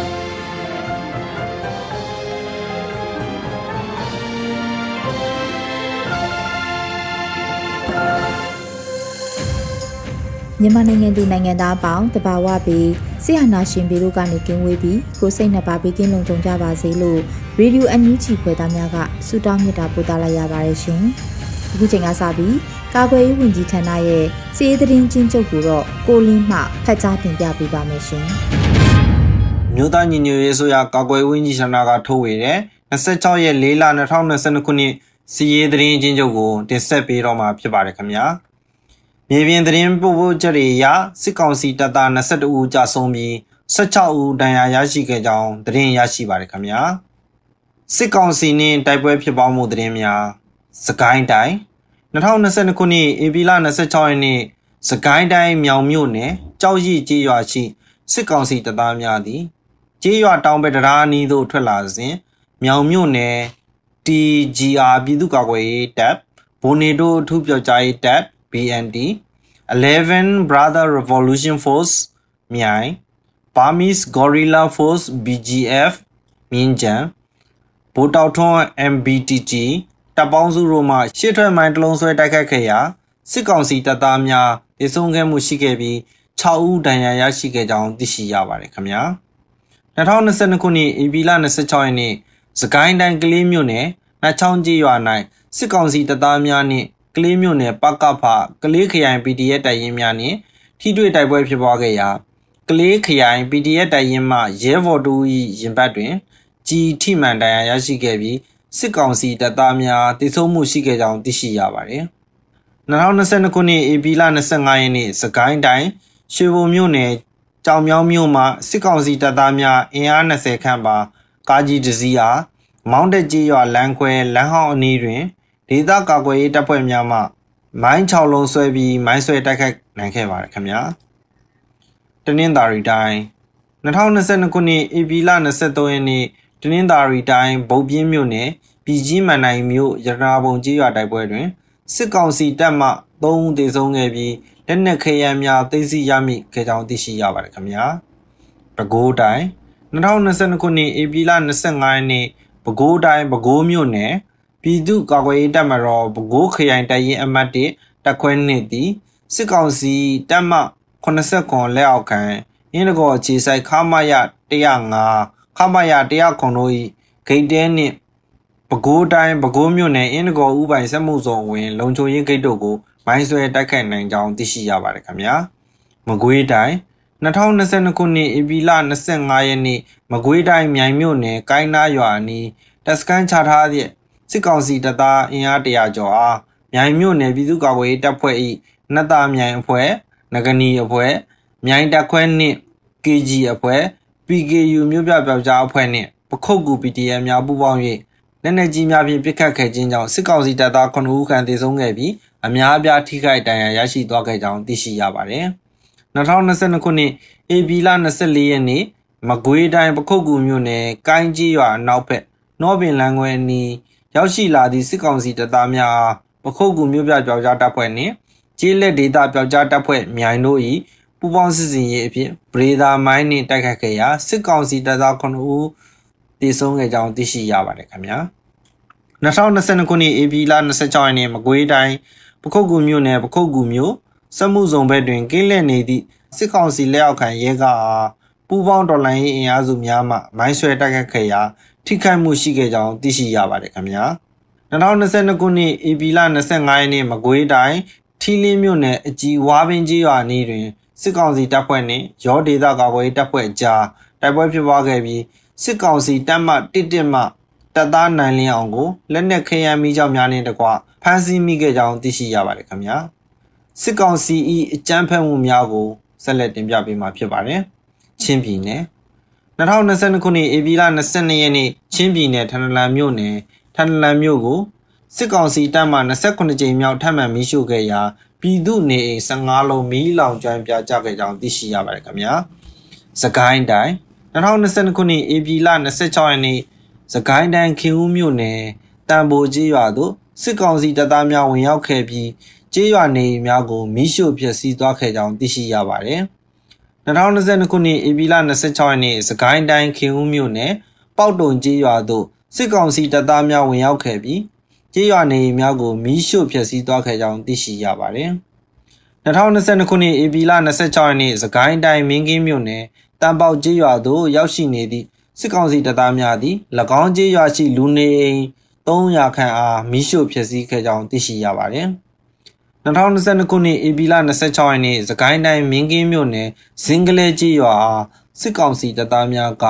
။ မြန်မာနိုင်ငံသူနိုင်ငံသားအပေါင်းတဘာဝပြီးဆရာနာရှင်ပြည်တို့ကနေကင်းဝေးပြီးကိုစိတ်နှစ်ပါးဘေးကင်းလုံခြုံကြပါစေလို့ရေဒီယိုအန်ယူဂျီဖွယ်သားများကဆုတောင်းမေတ္တာပို့သလိုက်ရပါတယ်ရှင်။အခုချိန်ကစပြီးကာကွယ်ရေးဝန်ကြီးဌာနရဲ့စီးရေးသတင်းချင်းချုပ်ကိုတော့ကိုလင်းမှဖတ်ကြားတင်ပြပေးပါမယ်ရှင်။မြို့သားညီညွတ်ရေးဆိုရကာကွယ်ဝန်ကြီးဌာနကထုတ်ဝေတဲ့26ရက်4လ2022ခုနှစ်စီးရေးသတင်းချင်းချုပ်ကိုတင်ဆက်ပေးတော့မှာဖြစ်ပါတယ်ခင်ဗျာ။ မြေပြင်သတင်းပို့ဖို့ချက်တွေအရစစ်ကောင်စီတပ်သား22ဦးကြာဆုံးပြီး16ဦးဒဏ်ရာရရှိခဲ့ကြောင်းသတင်းရရှိပါတယ်ခင်ဗျာစစ်ကောင်စီနှင့်တိုက်ပွဲဖြစ်ပွားမှုသတင်းများစကိုင်းတိုင်း2022ခုနှစ်ဧပြီလ26ရက်နေ့စကိုင်းတိုင်းမြောင်မြို့နယ်ကြောက်ရည်ကျေးရွာရှိစစ်ကောင်စီတပ်သားများသည်ကျေးရွာတောင်ဘက်တရားနီးသို့ထွက်လာစဉ်မြောင်မြို့နယ် TGR ပြည်သူ့ကာကွယ်ရေးတပ်ဘိုနေတိုအထူးပြောကြားရေးတပ် BND 11 Brother Revolution Force မြိုင် Burmese Guerrilla Force BGF မြင်းကြံဗိုလ်တောက်ထွန်း MBTG တပ်ပေါင်းစုတို့မှရှစ်ထွက်မိုင်းတလုံးဆွဲတိုက်ခတ်ခဲ့ရာစစ်ကောင်စီတပ်သားများဒေဆုံးခဲ့မှုရှိခဲ့ပြီး6ဦးဒဏ်ရာရရှိခဲ့ကြောင်းသိရှိရပါတယ်ခင်ဗျာ2022ခုနှစ်ဧပြီလ26ရက်နေ့စကိုင်းတိုင်းကလေးမြို့နယ်နတ်ချောင်းကြီးရွာ၌စစ်ကောင်စီတပ်သားများနှင့် ကလေးမြို့နယ်ပကဖကလေးခရိုင် PDF တိုက်ရင်များနှင့်ထိတွေ့တိုက်ပွဲဖြစ်ပွားခဲ့ရာကလေးခရိုင် PDF တိုက်ရင်မှရဲဘော်တူ၏ရင်ဘတ်တွင်ကြီးထိမှန်ဒဏ်ရာရရှိခဲ့ပြီးစစ်ကောင်စီတပ်သားများတိစုံမှုရှိခဲ့ကြောင်းသိရှိရပါတယ်။2022ခုနှစ်ဧပြီလ25ရက်နေ့စကိုင်းတိုင်းရွှေဘုံမြို့နယ်ကြောင်မြောင်းမြို့မှာစစ်ကောင်စီတပ်သားများအင်အား20ခန့်ပါကားကြီးတစ်စီးအားမောင်းတက်ကြီးရွာလမ်းခွဲလမ်းဟောင်းအနီးတွင် ဒေသကာကွယ်ရေးတပ်ဖွဲ့များမှမိုင်း6လုံးဆွဲပြီးမိုင်းဆွဲတိုက်ခိုက်နိုင်ခဲ့ပါတယ်ခင်ဗျာတနင်္သာရီတိုင်း2022ခုနှစ်ဧပြီလ23ရက်နေ့တနင်္သာရီတိုင်းဗုတ်ပြင်းမြို့နယ်ပြည်ကြီးမန်နိုင်မြို့ရတနာပုံကြီးရွာတိုက်ပွဲတွင်စစ်ကောင်စီတပ်မှ3ဦးသေဆုံးခဲ့ပြီးလက်နက်ခဲယမ်းများသိမ်းဆည်းရမိခဲ့ကြောင်းသိရှိရပါတယ်ခင်ဗျာပဲခူးတိုင်း2022ခုနှစ်ဧပြီလ25ရက်နေ့ပဲခူးတိုင်းပဲခူးမြို့နယ် ပြည်သူ့ကာကွယ်ရေးတပ်မတော်ပဲခူးခရိုင်တပ်ရင်းအမှတ်1တပ်ခွဲနှစ်သည်စစ်ကောင်စီတပ်မ89လက်အောက်ခံအင်းတကောအခြေဆိုင်ခမရ105ခမရ109တို့၏ဂိတ်တဲနှင့်ပဲခူးတိုင်းပဲခူးမြို့နယ်အင်းတကောဥပိုင်စက်မှုဇုံဝင်လုံချိုရင်းဂိတ်တို့ကိုမိုင်းဆွဲတိုက်ခိုက်နိုင်ကြောင်းသိရှိရပါတယ်ခင်ဗျာမကွေးတိုင်း2022ခုနှစ်ဧပြီလ25ရက်နေ့မကွေးတိုင်းမြိုင်မြို့နယ်ကိုင်းနာရွာအနီးတပ်စခန်းချထားသည့် စစ်ကောင်စီတပ်သားအင်အားတရာကျော်အားမြိုင်မြို့နယ်ပြည်သူ့ကာကွယ်ရေးတပ်ဖွဲ့၏နတ်သားမြိုင်အဖွဲ့ငကနီအဖွဲ့မြိုင်တပ်ခွဲနှင့် KG အဖွဲ့ PKU မြို့ပြပျောက်ကြားအဖွဲ့နှင့်ပခုတ်ကူ PDF များပူးပေါင်း၍လက်နက်ကြီးများဖြင့်ပစ်ခတ်ခဲ့ခြင်းကြောင့်စစ်ကောင်စီတပ်သား9ဦးခန့်သေဆုံးခဲ့ပြီးအများအပြားထိခိုက်ဒဏ်ရာရရှိသွားခဲ့ကြောင်းသိရှိရပါတယ်။2022ခုနှစ် AB လ24ရက်နေ့မကွေးတိုင်းပခုတ်ကူမြို့နယ်ကိုင်းကြီးရွာအနောက်ဘက်နောပင်လမ်းခွဲအနီး ရောက်ရှိလာသည့်စစ်ကောင်စီတပ်သားများပခုတ်ကူမြို့ပြပြောက်ကြားတပ်ဖွဲ့နှင့်ကျေးလက်ဒေသပြောက်ကြားတပ်ဖွဲ့မြိုင်တို့၏ပူးပေါင်းစစ်စင်ရေးအဖြစ်ဗရေဒါမိုင်းနှင့်တိုက်ခတ်ခဲ့ရာစစ်ကောင်စီတပ်သား9ဦးတေဆုံးခဲ့ကြောင်းသိရှိရပါတယ်ခင်ဗျာ2022ခုနှစ် AB လ26ရက်နေ့မကွေးတိုင်းပခုတ်ကူမြို့နယ်ပခုတ်ကူမြို့စမှုဇုံဘက်တွင်ကင်းလက်နေသည့်စစ်ကောင်စီလက်အောက်ခံရဲကအားပူးပေါင်းတော်လှန်ရေးအင်အားစုများမှမိုင်းဆွဲတိုက်ခတ်ခဲ့ရာ ထိခိုက်မှုရှိခဲ့ကြောင်းသိရှိရပါတယ်ခင်ဗျာ2022ခုနှစ်ဧပြီလ25ရက်နေ့မကွေးတိုင်းထီလင်းမြို့နယ်အကြီးဝါပင်ကြီးရွာနီးတွင်စစ်ကောင်စီတပ်ဖွဲ့နှင့်ရောဒေသကာကွယ်တပ်ဖွဲ့ကြားတိုက်ပွဲဖြစ်ပွားခဲ့ပြီးစစ်ကောင်စီတပ်မှတစ်တစ်မှတပ်သားနိုင်လင်းအောင်ကိုလက်နက်ခဲယမ်းမိကြောင်များနှင့်တကွဖမ်းဆီးမိခဲ့ကြောင်းသိရှိရပါတယ်ခင်ဗျာစစ်ကောင်စီ၏အကြမ်းဖက်မှုများကိုဆက်လက်တင်ပြပေးမှာဖြစ်ပါတယ်ချင်းပြည်နယ် 2022ခုနှစ်ဧပြီလ22ရက်နေ့ချင်းပြည်နယ်ထန်တလန်မြို့နယ်ထန်တလန်မြို့ကိုစစ်ကောင်စီတပ်မှ29ကြိမ်မြောက်ထပ်မံမီးရှို့ခဲ့ရာပြည်သူနေအိမ်15လုံးမီးလောင်ကျွမ်းပြကြခဲ့ကြောင်းသိရှိရပါတယ်ခင်ဗျာ။စကိုင်းတိုင်း2022ခုနှစ်ဧပြီလ26ရက်နေ့စကိုင်းတိုင်းခင်ဦးမြို့နယ်တန်ဖိုကြီးရွာသို့စစ်ကောင်စီတပ်သားများဝင်ရောက်ခဲ့ပြီးကျေးရွာနေအိမ်များကိုမီးရှို့ဖျက်ဆီးသွားခဲ့ကြောင်းသိရှိရပါတယ်။ 2022ခုနှစ်ဧပြီလ26ရက်နေ့စကိုင်းတိုင်းခင်ဦးမြို့နယ်ပေါက်တုံကျေးရွာသို့စစ်ကောင်စီတပ်သားများဝင်ရောက်ခဲ့ပြီးကျေးရွာနေအိမ်များကိုမီးရှို့ဖျက်ဆီးသွားခဲ့ကြောင်းသိရှိရပါတယ်။2022ခုနှစ်ဧပြီလ26ရက်နေ့စကိုင်းတိုင်းမင်းကင်းမြို့နယ်တန်ပေါက်ကျေးရွာသို့ရောက်ရှိနေသည့်စစ်ကောင်စီတပ်သားများသည်၎င်းကျေးရွာရှိလူနေအိမ်300ခန့်အားမီးရှို့ဖျက်ဆီးခဲ့ကြောင်းသိရှိရပါတယ်။ 2022ခုနှစ်ဧပြီလ26ရက်နေ့စကိုင်းတိုင်းမင်းကင်းမြို့နယ်ဇင်ကလေးကျေးရွာအားစစ်ကောင်စီတပ်သားများက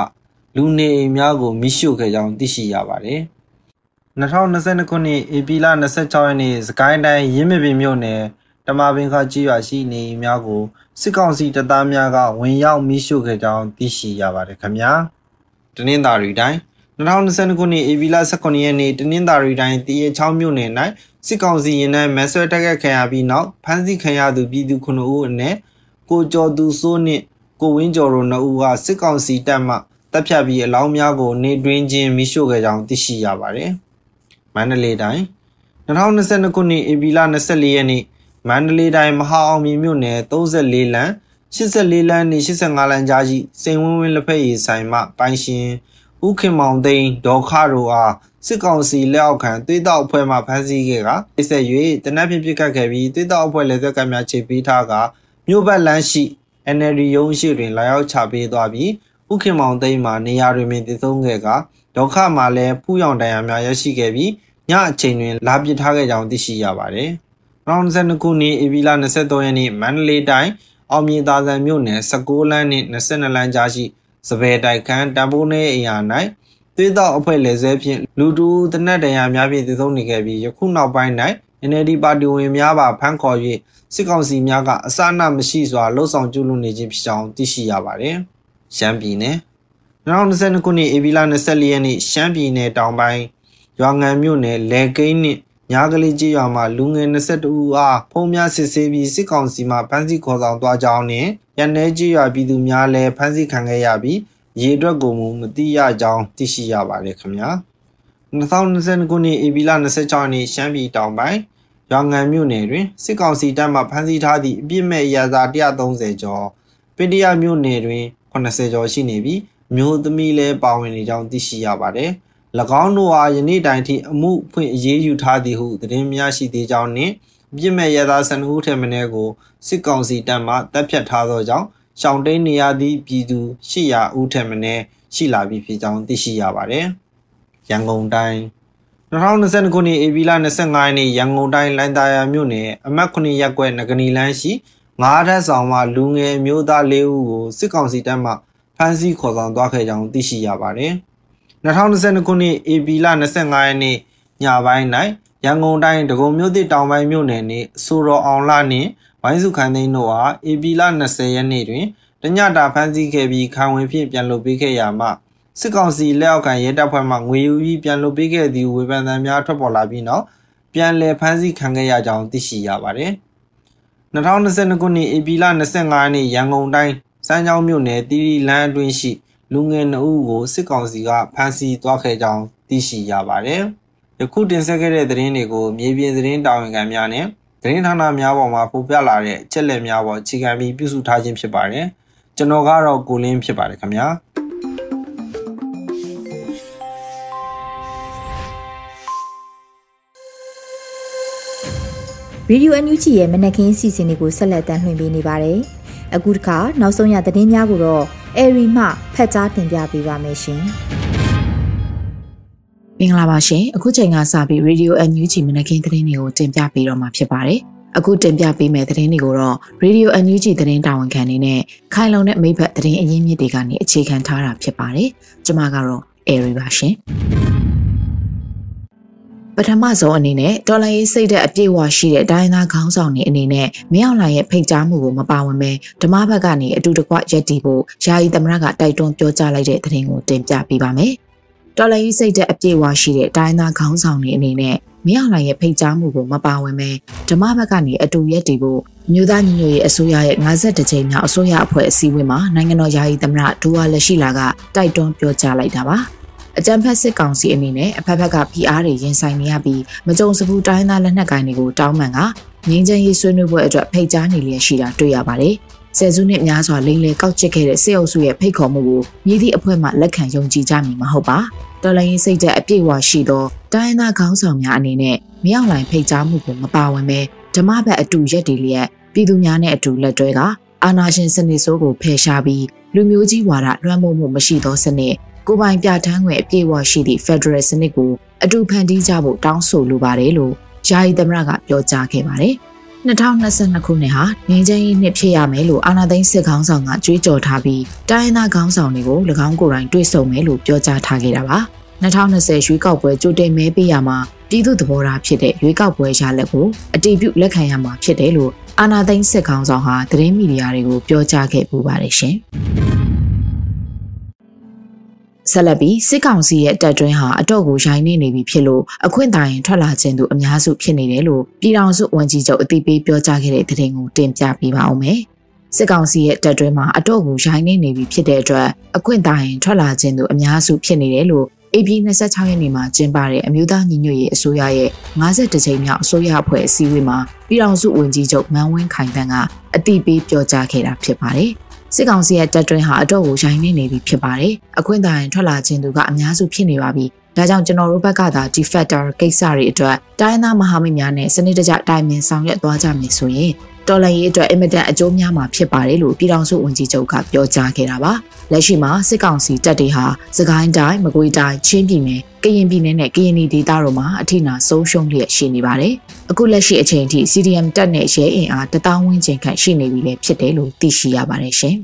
လူနေအိမ်များကိုမီးရှို့ခဲ့ကြောင်းသိရှိရပါတယ်။2022ခုနှစ်ဧပြီလ26ရက်နေ့စကိုင်းတိုင်းရင်းမြပင်မြို့နယ်တမပင်ခကြီးရွာရှိနေများကိုစစ်ကောင်စီတပ်သားများကဝင်ရောက်မိရှုခဲ့ကြောင်းသိရှိရပါတယ်ခင်ဗျာတနင်္သာရီတိုင်း 2022ခုနှစ်ဧပြီလ18ရက်နေ့တနင်္သာရီတိုင်းတရေချောင်းမြို့နယ်၌စစ်ကောင်စီရင်နှန်းမဲဆွဲတက်ခတ်ခံရပြီးနောက်ဖမ်းဆီးခံရသူပြည်သူ9ဦးအနက်ကိုကျော်သူစိုးနှင့်ကိုဝင်းကျော်တို့2ဦးကစစ်ကောင်စီတပ်မှတပ်ဖြတ်ပြီးအလောင်းများကိုနေတွင်းချင်းမိရှုခဲ့ကြောင်းသိရှိရပါတယ်။မန္တလေးတိုင်း2022ခုနှစ်ဧပြီလ24ရက်နေ့မန္တလေးတိုင်းမဟာအောင်မြေမြို့နယ်34လမ်း84လမ်းနှင့်85လမ်းကြားရှိစိန်ဝင်းဝင်းလက်ဖက်ရည်ဆိုင်မှပိုင်ရှင် ဥခင်မောင်သိန်းဒေါ်ခရိုအားစစ်ကောင်စီလက်အောက်ခံသွေးတောက်အဖွဲ့မှဖမ်းဆီးခဲ့ကပြစ်ဆက်၍တနက်ဖြန်ပြစ်ခတ်ခဲ့ပြီးသွေးတောက်အဖွဲ့လက်သက်ကများခြေပေးထားကမြို့ဘက်လမ်းရှိ NLD ရုံးရှိတွင်လာရောက်ချပေးသွားပြီးဥခင်မောင်သိန်းမှနေရာတွင်ပင်တည်သုံးခဲ့ကဒေါခမှာလည်းဖူးယောင်တန်ရာများရရှိခဲ့ပြီးညအချိန်တွင်လာပစ်ထားခဲ့ကြောင်းသိရှိရပါတယ်။2022ခုနှစ်ဧပြီလ23ရက်နေ့မန္တလေးတိုင်းအောင်မြေသာဆန်မြို့နယ်16လမ်းနှင့်22လမ်းကြားရှိ စပယ်တိုက်ခန်းတံပိုးနေအိမ်ယာ၌သွေးတော့အဖွဲ့လေဆဲဖြင့်လူတူတနက်တရာများဖြင့်တည်ဆုံနေခဲ့ပြီးယခုနောက်ပိုင်း၌ NLD ပါတီဝင်များပါဖမ်းခေါ်၍စစ်ကောင်စီများကအစအနမရှိစွာလှုပ်ဆောင်ကျူးလွန်နေခြင်းဖြစ်ကြောင်းသိရှိရပါတယ်။ရှမ်းပြည်နယ်2022ခုနှစ်ဧပြီလ24ရက်နေ့ရှမ်းပြည်နယ်တောင်ပိုင်းရွာငံမြို့နယ်လဲကိန်းနှင့် ညာကလေးကြီးရွာမှာလူငယ်22ဦးအားဖုံးများစစ်ဆေးပြီးစစ်ကောင်စီမှဖမ်းဆီးခေါ်ဆောင်သွားကြောင်းနှင့်ရန်내ကြီးရွာပြည်သူများလည်းဖမ်းဆီးခံခဲ့ရပြီးရေအတွက်ကိုမူမသိရကြောင်းသိရှိရပါတယ်ခင်ဗျာ2022ခုနှစ်ဧပြီလ26ရက်နေ့ရှမ်းပြည်တောင်ပိုင်းရွာငံမြို့နယ်တွင်စစ်ကောင်စီတပ်မှဖမ်းဆီးထားသည့်အပြစ်မဲ့ရာဇာ130ကျော်ပင်တရမြို့နယ်တွင်80ကျော်ရှိနေပြီးမျိုးသမီးလည်းပါဝင်နေကြောင်းသိရှိရပါတယ်။၎ င်းတို့အားယနေ့တိုင်ထိအမှုဖွင့်အရေးယူထားသည်ဟုသတင်းများရှိသေးကြောင်းနှင့်ပြစ်မဲ့ရသားစနဦးထဲမင်းကိုစစ်ကောင်စီတပ်မှတပ်ဖြတ်ထားသောကြောင့်ရှောင်းတိန်နေရသည့်ပြည်သူ800ဦးထဲမင်းရှိလာပြီဖြစ်ကြောင်းသိရှိရပါတယ်။ရန်ကုန်တိုင်း2022ခုနှစ်ဧပြီလ25ရက်နေ့ရန်ကုန်တိုင်းလိုင်သာယာမြို့နယ်အမတ်9ရပ်ကွက်ငကနီလန်းရှိငါးထပ်ဆောင်မှလူငယ်မျိုးသား၄ဦးကိုစစ်ကောင်စီတပ်မှဖမ်းဆီးခေါ်ဆောင်သွားခဲ့ကြောင်းသိရှိရပါတယ်။ 2022ခုနှစ်ဧပြီလ25ရက်နေ့ညပိုင်း၌ရန်ကုန်တိုင်းဒဂုံမြို့သစ်တောင်ပိုင်းမြို့နယ်နှင့်ဆိုတော်အောင်လနှင့်ဝိုင်းစုခန်းသိန်းတို့အားဧပြီလ20ရက်နေ့တွင်တညတာဖမ်းဆီးခဲ့ပြီးခံဝင်ဖြင့်ပြန်လွှတ်ပေးခဲ့ရမှစစ်ကောင်စီလက်အောက်ခံရဲတပ်ဖွဲ့မှငွေယူပြီးပြန်လွှတ်ပေးခဲ့သည့်ဝေဖန်သံများထွက်ပေါ်လာပြီးနောက်ပြန်လည်ဖမ်းဆီးခံခဲ့ရကြောင်းသိရှိရပါတယ်။2022ခုနှစ်ဧပြီလ25ရက်နေ့ရန်ကုန်တိုင်းစမ်းချောင်းမြို့နယ်တီရီလန်းအတွင်းရှိ လူငယ်နှုတ်ကိုစစ်ကောင်စီကဖမ်းဆီးသွားခဲ့ကြောင်းသိရှိရပါတယ်။ယခုတင်ဆက်ခဲ့တဲ့သတင်းတွေကိုမြေပြင်သတင်းတာဝန်ခံများနဲ့သတင်းဌာနများပေါ်မှာဖော်ပြလာတဲ့အချက်လက်များပေါ်အခြေခံပြီးပြုစုထားခြင်းဖြစ်ပါတယ်။ကျွန်တော်ကတော့ကိုလင်းဖြစ်ပါတယ်ခင်ဗျာ။ရေဒီယိုအန်ယူဂျီရဲ့မနက်ခင်းစီစဉ်တွေကိုဆက်လက်တင်ပြနေပါတယ်။အခုတစ်ခါနောက်ဆုံးရသတင်းများကိုတော့ အေရီမှဖတ်ကြားတင်ပြပေးပါမယ်ရှင်။မင်္ဂလာပါရှင်အခုချိန်ကစပြီး Radio NUG မနက်ခင်းသတင်းတွေကိုတင်ပြပေးတော့မှာဖြစ်ပါတယ်အခုတင်ပြပေးမယ့်သတင်းတွေကိုတော့ Radio NUG သတင်းတာဝန်ခံနေနဲ့ခိုင်လုံတဲ့မိဘသတင်းအရင်းမြစ်တွေကနေအခြေခံထားတာဖြစ်ပါတယ်ကျွန်မကတော့ Airy ပါရှင်ပ ထမဆုံးအနေနဲ့ဒေါ်လာရေးစိတ်တဲ့အပြည့်အဝရှိတဲ့ဒိုင်းသားခေါင်းဆောင်တွေအနေနဲ့မင်းအောင်လှိုင်ရဲ့ဖိတ်ကြားမှုကိုမပါဝင်ပဲဓမ္မဘက်ကနေအတူတကွရက်တီဖို့ယာယီသမရကတိုက်တွန်းပြောကြားလိုက်တဲ့သတင်းကိုတင်ပြပေးပါမယ်။ဒေါ်လာရေးစိတ်တဲ့အပြည့်အဝရှိတဲ့ဒိုင်းသားခေါင်းဆောင်တွေအနေနဲ့မင်းအောင်လှိုင်ရဲ့ဖိတ်ကြားမှုကိုမပါဝင်ပဲဓမ္မဘက်ကနေအတူရက်တီဖို့မြို့သားညီညွတ်ရေးအစိုးရရဲ့52ကြိမ်မြောက်အစိုးရအဖွဲ့အစည်းအဝေးမှာနိုင်ငံတော်ယာယီသမရဒူဝါလက်ရှိလာကတိုက်တွန်းပြောကြားလိုက်တာပါ။ အကြံဖက်စစ်ကောင်စီအနေနဲ့အဖက်ဖက်က PR တွေရင်ဆိုင်နေရပြီးမကြုံစဘူးတိုင်းသားလက်နက်ကိုင်တွေကိုတောင်းပန်ကငင်းချမ်းရေးဆွေးနွေးပွဲအတွက်ဖိတ်ကြားနေလျက်ရှိတာတွေ့ရပါတယ်။ဆယ်စုနှစ်များစွာလိမ့်လေကောက်ချစ်ခဲ့တဲ့စစ်အုပ်စုရဲ့ဖိတ်ခေါ်မှုကိုမြည်သည့်အဖွဲ့မှလက်ခံယုံကြည်ကြမည်မဟုတ်ပါ။တော်လိုင်းစိတ်တဲ့အပြည့်အဝရှိသောတိုင်းသားခေါင်းဆောင်များအနေနဲ့မြောက်လိုင်းဖိတ်ကြားမှုကိုမပါဝင်ပဲဓမ္မဘက်အတူရက်တည်လျက်ပြည်သူများနဲ့အတူလက်တွဲကအာဏာရှင်စနစ်ဆိုးကိုဖယ်ရှားပြီးလူမျိုးကြီးဝါဒလွှမ်းမိုးမှုမရှိသောစနစ် ကိုပိုင်ပြဋ္ဌာန်းခွင့်အပြည့်အဝရှိသည့် Federal စနစ်ကိုအတူဖန်တီးကြဖို့တောင်းဆိုလိုပါတယ်လို့ယာယီသမရကပြောကြားခဲ့ပါတယ်။2022ခုနှစ်ဟာငင်းချင်းနှစ်ဖြစ်ရမယ်လို့အာဏာသိမ်းစစ်ခေါင်းဆောင်ကကြွေးကြော်ထားပြီးတိုင်းရင်းသားခေါင်းဆောင်တွေကို၎င်းကိုယ်တိုင်တွေ့ဆုံမယ်လို့ပြောကြားထားခဲ့တာပါ။2020ရွေးကောက်ပွဲကြိုတင်မဲပေးရမှာပြည်သူသဘောထားဖြစ်တဲ့ရွေးကောက်ပွဲရလက်ကိုအတည်ပြုလက်ခံရမှာဖြစ်တယ်လို့အာဏာသိမ်းစစ်ခေါင်းဆောင်ဟာသတင်းမီဒီယာတွေကိုပြောကြားခဲ့ပူပါတယ်ရှင်။ ဆက်လက်ပြီးစစ်ကောင်စီရဲ့တပ်တွင်းဟာအတော့ကိုရိုင်းနေနေပြီဖြစ်လို့အခွင့်အာဏာထွက်လာခြင်းသူအများစုဖြစ်နေတယ်လို့ပြည်ထောင်စုဝန်ကြီးချုပ်အသိပေးပြောကြားခဲ့တဲ့သတင်းကိုတင်ပြပေးပါဦးမယ်။စစ်ကောင်စီရဲ့တပ်တွင်းမှာအတော့ကိုရိုင်းနေနေပြီဖြစ်တဲ့အတွက်အခွင့်အာဏာထွက်လာခြင်းသူအများစုဖြစ်နေတယ်လို့ AP 26ရက်နေ့မှာကျင်းပတဲ့အမျိုးသားညီညွတ်ရေးအစိုးရရဲ့52ကြိမ်မြောက်အစိုးရအဖွဲ့အစည်းအဝေးမှာပြည်ထောင်စုဝန်ကြီးချုပ်မန်းဝင်းခိုင်တန်းကအသိပေးပြောကြားခဲ့တာဖြစ်ပါတယ်။ စစ်ကောင်စီရဲ့တပ်တွင်းဟာအတော့ကိုရိုင်းနေနေပြီဖြစ်ပါတယ်။အခွင့်အာဏာထွက်လာခြင်းသူကအများစုဖြစ်နေပါပြီ။ဒါကြောင့်ကျွန်တော်တို့ဘက်ကသာ defector ကိစ္စတွေအတွက်တိုင်းသားမဟာမိတ်များနဲ့စနစ်တကျတိုင်ပင်ဆောင်ရွက်သွားကြမယ်ဆိုရင် တော်လှန်ရေးအတွက်အင်မတန်အကျိုးများမှာဖြစ်ပါတယ်လို့ပြည်ထောင်စုဝန်ကြီးချုပ်ကပြောကြားခဲ့တာပါလက်ရှိမှာစစ်ကောင်စီတပ်တွေဟာစကိုင်းတိုင်းမကွေးတိုင်းချင်းပြည်နယ်ကရင်ပြည်နယ်နဲ့ကရင်ပြည်ဒေသတို့မှာအထိနာဆုံးရှုံးလျက်ရှိနေပါတယ်အခုလက်ရှိအချိန်ထိ CDM တပ်နဲ့ရဲအင်အားတထောင်ဝန်းကျင်ခန့်ရှိနေပြီလည်းဖြစ်တယ်လို့သိရှိရပါတယ်ရှင်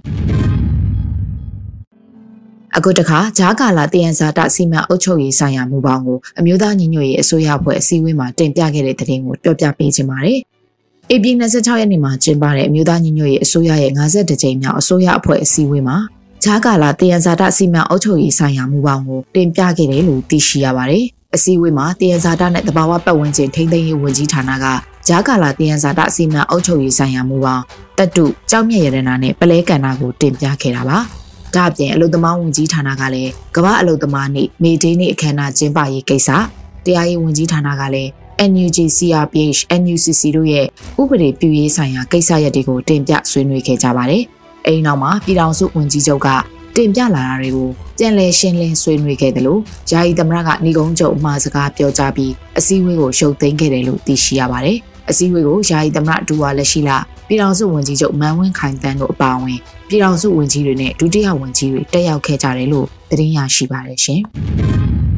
အခုတခါဂျားကာလာတယန်ဇာတစီမံအုပ်ချုပ်ရေးဆိုင်ရာမူပေါင်းကိုအမျိုးသားညီညွတ်ရေးအစိုးရအဖွဲ့အစည်းအဝေးမှာတင်ပြခဲ့တဲ့သတင်းကိုပြောပြပေးချင်ပါတယ်။ ဧပြီ26ရက်နေ့မှာကျင်းပတဲ့အမျိုးသားညီညွတ်ရေးအစိုးရရဲ့52ကြိမ်မြောက်အစိုးရအဖွဲ့အစည်းအဝေးမှာဂျာကာလာတယံဇာတစီမံအုပ်ချုပ်ရေးဆိုင်ရာမူပေါင်းကိုတင်ပြခဲ့တယ်လို့သိရှိရပါတယ်။အစည်းအဝေးမှာတယံဇာတနဲ့တဘာဝပတ်ဝန်းကျင်ထိန်းသိမ်းရေးဝန်ကြီးဌာနကဂျာကာလာတယံဇာတစီမံအုပ်ချုပ်ရေးဆိုင်ရာမူပေါင်းတက်တုကြောက်မြက်ရတနာနဲ့ပလဲကန်နာကိုတင်ပြခဲ့တာပါ။ဒါ့အပြင်အလုသမားဝန်ကြီးဌာနကလည်းကမ္ဘာအလုသမားနေ့မေဒေးနေ့အခမ်းအနားကျင်းပရေးကိစ္စတရားရေးဝန်ကြီးဌာနကလည်း NUG CRPH NUCC တို့ရဲ့ဥပဒေပြုရေးဆိုင်ရာကိစ္စရပ်တွေကိုတင်ပြဆွေးနွေးခဲ့ကြပါတယ်။အဲဒီနောက်မှာပြည်ထောင်စုဝန်ကြီးချုပ်ကတင်ပြလာတာတွေကိုပြန်လည်ရှင်းလင်းဆွေးနွေးခဲ့တယ်လို့ယာယီသမရကဏီကုန်းချုပ်အမှားစကားပြောကြားပြီးအစည်းအဝေးကိုရှုပ်သိမ်းခဲ့တယ်လို့သိရှိရပါတယ်။အစည်းအဝေးကိုယာယီသမရဒူဝါလက်ရှိလာပြည်ထောင်စုဝန်ကြီးချုပ်မန်ဝင်းခိုင်တန်းတို့အပါအဝင်ပြည်ထောင်စုဝန်ကြီးတွေနဲ့ဒုတိယဝန်ကြီးတွေတက်ရောက်ခဲ့ကြတယ်လို့သတင်းရရှိပါတယ်ရှင်။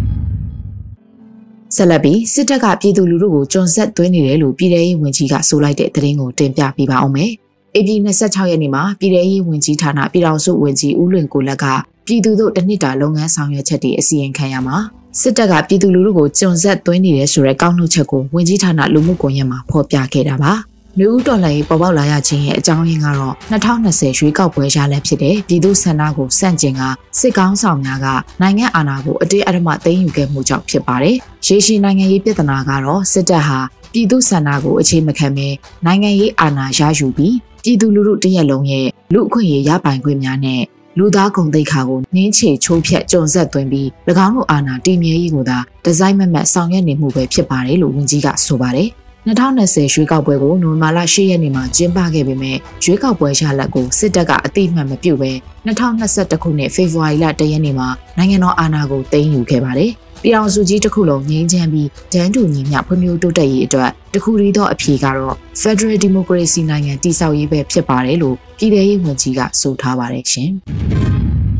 ဆက်လက်ပြီးစစ်တပ်ကပြည်သူလူထုကိုကြုံဆက်သွင်းနေတယ်လို့ပြည်ထရေးဝန်ကြီးကဆိုလိုက်တဲ့သတင်းကိုတင်ပြပေးပါအောင်မယ်။ AP 26ရက်နေ့မှာပြည်ထရေးဝန်ကြီးဌာနပြည်ထောင်စုဝန်ကြီးဦးလွင်ကိုလက်ကပြည်သူတို့တနစ်တာလုပ်ငန်းဆောင်ရွက်ချက်တွေအစီရင်ခံရမှာစစ်တပ်ကပြည်သူလူထုကိုကြုံဆက်သွင်းနေတယ်ဆိုတဲ့ကောက်နှုတ်ချက်ကိုဝန်ကြီးဌာနလူမှုကွန်ရက်မှာဖော်ပြခဲ့တာပါ။ လူဦးတော်လှန်ရေးပေါ်ပေါက်လာရခြင်းရဲ့အကြောင်းရင်းကတော့2020ရွေးကောက်ပွဲရလဒ်ဖြစ်တဲ့ပြည်သူ့ဆန္ဒကိုစန့်ကျင်ကစစ်ကောင်းဆောင်များကနိုင်ငံအာဏာကိုအတေးအဓမ္မသိမ်းယူခဲ့မှုကြောင့်ဖြစ်ပါတယ်။ရေရှည်နိုင်ငံရေးပြဿနာကတော့စစ်တပ်ဟာပြည်သူ့ဆန္ဒကိုအခြေမခံဘဲနိုင်ငံရေးအာဏာရယူပြီးပြည်သူလူထုတရက်လုံးရဲ့လူအခွင့်အရေးရပိုင်ခွင့်များနဲ့လူသားကုန်သိက္ခာကိုနင်းချေချိုးဖျက်ကြုံဆက်သွင်းပြီး၎င်းတို့အာဏာတည်မြဲရေးကိုသာဒီဇိုင်းမမတ်ဆောင်ရွက်နေမှုပဲဖြစ်ပါတယ်လို့ဝန်ကြီးကဆိုပါတယ် 2020ရွေးကောက်ပွဲကိုနိုဝင်ဘာလ10ရက်နေ့မှာကျင်းပခဲ့ပေမဲ့ရွေးကောက်ပွဲရလဒ်ကိုစစ်တပ်ကအတိအမှန်မပြုဘဲ2021ခုနှစ်ဖေဖော်ဝါရီလ10ရက်နေ့မှာနိုင်ငံတော်အာဏာကိုသိမ်းယူခဲ့ပါတယ်။ပြည်အောင်စုကြီးတစ်ခုလုံးငြိမ်းချမ်းပြီးဒန်းတူညီမျှဖွံ့ဖြိုးတိုးတက်ရေးအတွက်တခုတည်းသောအဖြေကတော့ Federal Democracy နိုင်ငံတည်ဆောက်ရေးပဲဖြစ်ပါတယ်လို့ပြည်ထောင်ရေးဝန်ကြီးကဆိုထားပါတယ်ရှင်။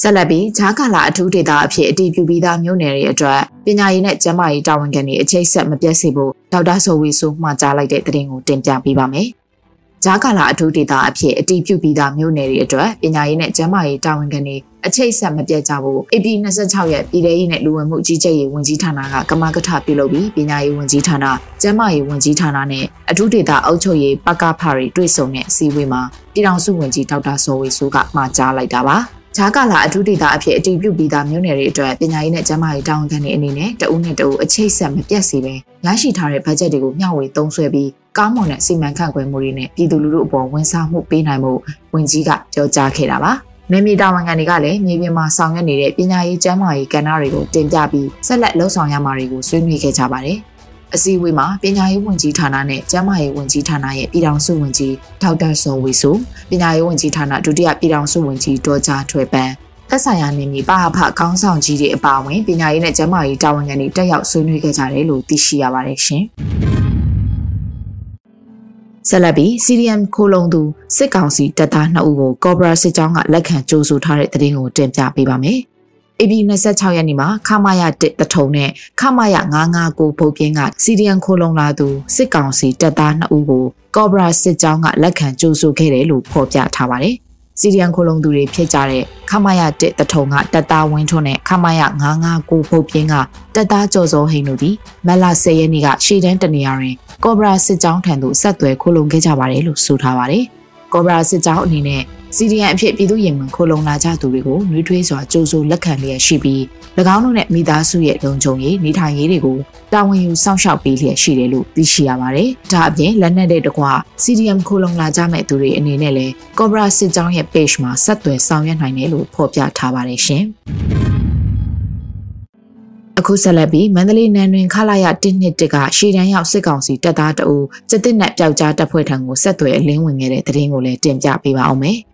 ဆက်လက်ပြီးဂျာကာလာအထူးဒေသအဖြစ်အတည်ပြုပြီးသားမြို့နယ်တွေအတွက်ပညာရေးနဲ့ကျန်းမာရေးတာဝန်ခံတွေအချိတ်ဆက်မပြတ်စေဖို့ဒေါက်တာဆိုဝီဆိုမှာကြားလိုက်တဲ့သတင်းကိုတင်ပြပေးပါမယ်။ဂျာကာလာအထူးဒေသအဖြစ်အတည်ပြုပြီးသားမြို့နယ်တွေအတွက်ပညာရေးနဲ့ကျန်းမာရေးတာဝန်ခံတွေအချိတ်ဆက်မပြတ်ကြဖို့ AP 26ရက်ပြည်ထရေးနဲ့လူဝင်မှုကြီးကြပ်ရေးဝန်ကြီးဌာနကကမကထပြုလုပ်ပြီးပညာရေးဝန်ကြီးဌာနကျန်းမာရေးဝန်ကြီးဌာနနဲ့အထူးဒေသအုပ်ချုပ်ရေးပကဖတွေတွေ့ဆုံတဲ့အစည်းအဝေးမှာပြည်ထောင်စုဝန်ကြီးဒေါက်တာစောဝေဆိုးကမှာကြားလိုက်တာပါ။ ဂျာကာလာအထူးဒေသအဖြစ်အတည်ပြုပြီးသားမြို့နယ်တွေအတွက်ပညာရေးနဲ့ကျန်းမာရေးတာဝန်ခံတွေအနေနဲ့တဦးနဲ့တဦးအချိတ်ဆက်မပြတ်စေဘဲရရှိထားတဲ့ဘတ်ဂျက်တွေကိုမျှဝေသုံးစွဲပြီးကောင်းမွန်တဲ့စီမံခန့်ခွဲမှုတွေနဲ့ပြည်သူလူထုအပေါ်ဝန်ဆောင်မှုပေးနိုင်မှုဝန်ကြီးကပြောကြားခဲ့တာပါ။နေမီတာဝန်ခံတွေကလည်းမြေပြင်မှာဆောင်ရွက်နေတဲ့ပညာရေးကျန်းမာရေးကဏ္ဍတွေကိုတင်ပြပြီးဆက်လက်လှုပ်ဆောင်ရမှာတွေကိုဆွေးနွေးခဲ့ကြပါတယ်။ အစည်းအဝေးမှာပညာရေးဝန်ကြီးဌာနနဲ့ကျန်းမာရေးဝန်ကြီးဌာနရဲ့ပြည်ထောင်စုဝန်ကြီးဒေါက်တာစောဝေဆိုပညာရေးဝန်ကြီးဌာနဒုတိယပြည်ထောင်စုဝန်ကြီးဒေါ်ကြားထွေပန်းသက်ဆိုင်ရာနေမီပါအဖခေါင်းဆောင်ကြီးတွေအပါအဝင်ပညာရေးနဲ့ကျန်းမာရေးတာဝန်ခံတွေတက်ရောက်ဆွေးနွေးခဲ့ကြတယ်လို့သိရှိရပါတယ်ရှင်။ဆက်လက်ပြီး CDM ခိုလုံသူစစ်ကောင်စီတပ်သား2ဦးကိုကော့ဘရာစစ်ကြောင်းကလက်ခံကြိုးဆိုထားတဲ့တဲ့တင်ကိုတင်ပြပေးပါမယ်။ AB 26ရက်နေ့မှာခမာယ1တထုံနဲ့ခမာယ959ဘုတ်ပြင်းကစီဒီယန်ခိုလုံလာသူစစ်ကောင်စီတပ်သား2ဦးကိုကော့ဘရာစစ်ကြောင်းကလက်ခံကြိုးဆိုခဲ့တယ်လို့ဖော်ပြထားပါတယ်။စီဒီယန်ခိုလုံသူတွေဖြစ်ကြတဲ့ခမာယ1တထုံကတပ်သားဝင်းထွန်းနဲ့ခမာယ959ဘုတ်ပြင်းကတပ်သားကျော်စောဟိန်တို့ဒီမက်လာ10ရက်နေ့ကရှေ့တန်းတနေရာတွင်ကော့ဘရာစစ်ကြောင်းထံသို့ဆက်သွယ်ခိုလုံခဲ့ကြပါတယ်လို့ဆိုထားပါတယ်။ကော့ဘရာစစ်ကြောင်းအနေနဲ့ စီဒီအန်အဖြစ်ပြည်သူရင်မှခိုလုံလာကြသူတွေကိုနှွေးထွေးစွာကြိုးစိုးလက်ခံလျက်ရှိပြီး၎င်းတို့နဲ့မိသားစုရဲ့လုံခြုံရေးနေထိုင်ရေးတွေကိုတာဝန်ယူစောင့်ရှောက်ပေးလျက်ရှိတယ်လို့သိရှိရပါတယ်။ဒါအပြင်လက်နက်တဲ့တကွာ CDM ခိုလုံလာကြမဲ့သူတွေအနေနဲ့လည်း Cobra စစ်ကြောင်းရဲ့ page မှာဆက်သွယ်ဆောင်ရွက်နိုင်တယ်လို့ဖော်ပြထားပါတယ်ရှင်။အခုဆက်လက်ပြီးမန္တလေးနန်းတွင်ခလာရ1နှစ်တကရှေ့တန်းရောက်စစ်ကောင်စီတပ်သားတအူစစ်တပ်နဲ့ပျောက်ကြားတပ်ဖွဲ့ထံကိုဆက်သွယ်အလင်းဝင်ခဲ့တဲ့သတင်းကိုလည်းတင်ပြပေးပါအောင်မယ်။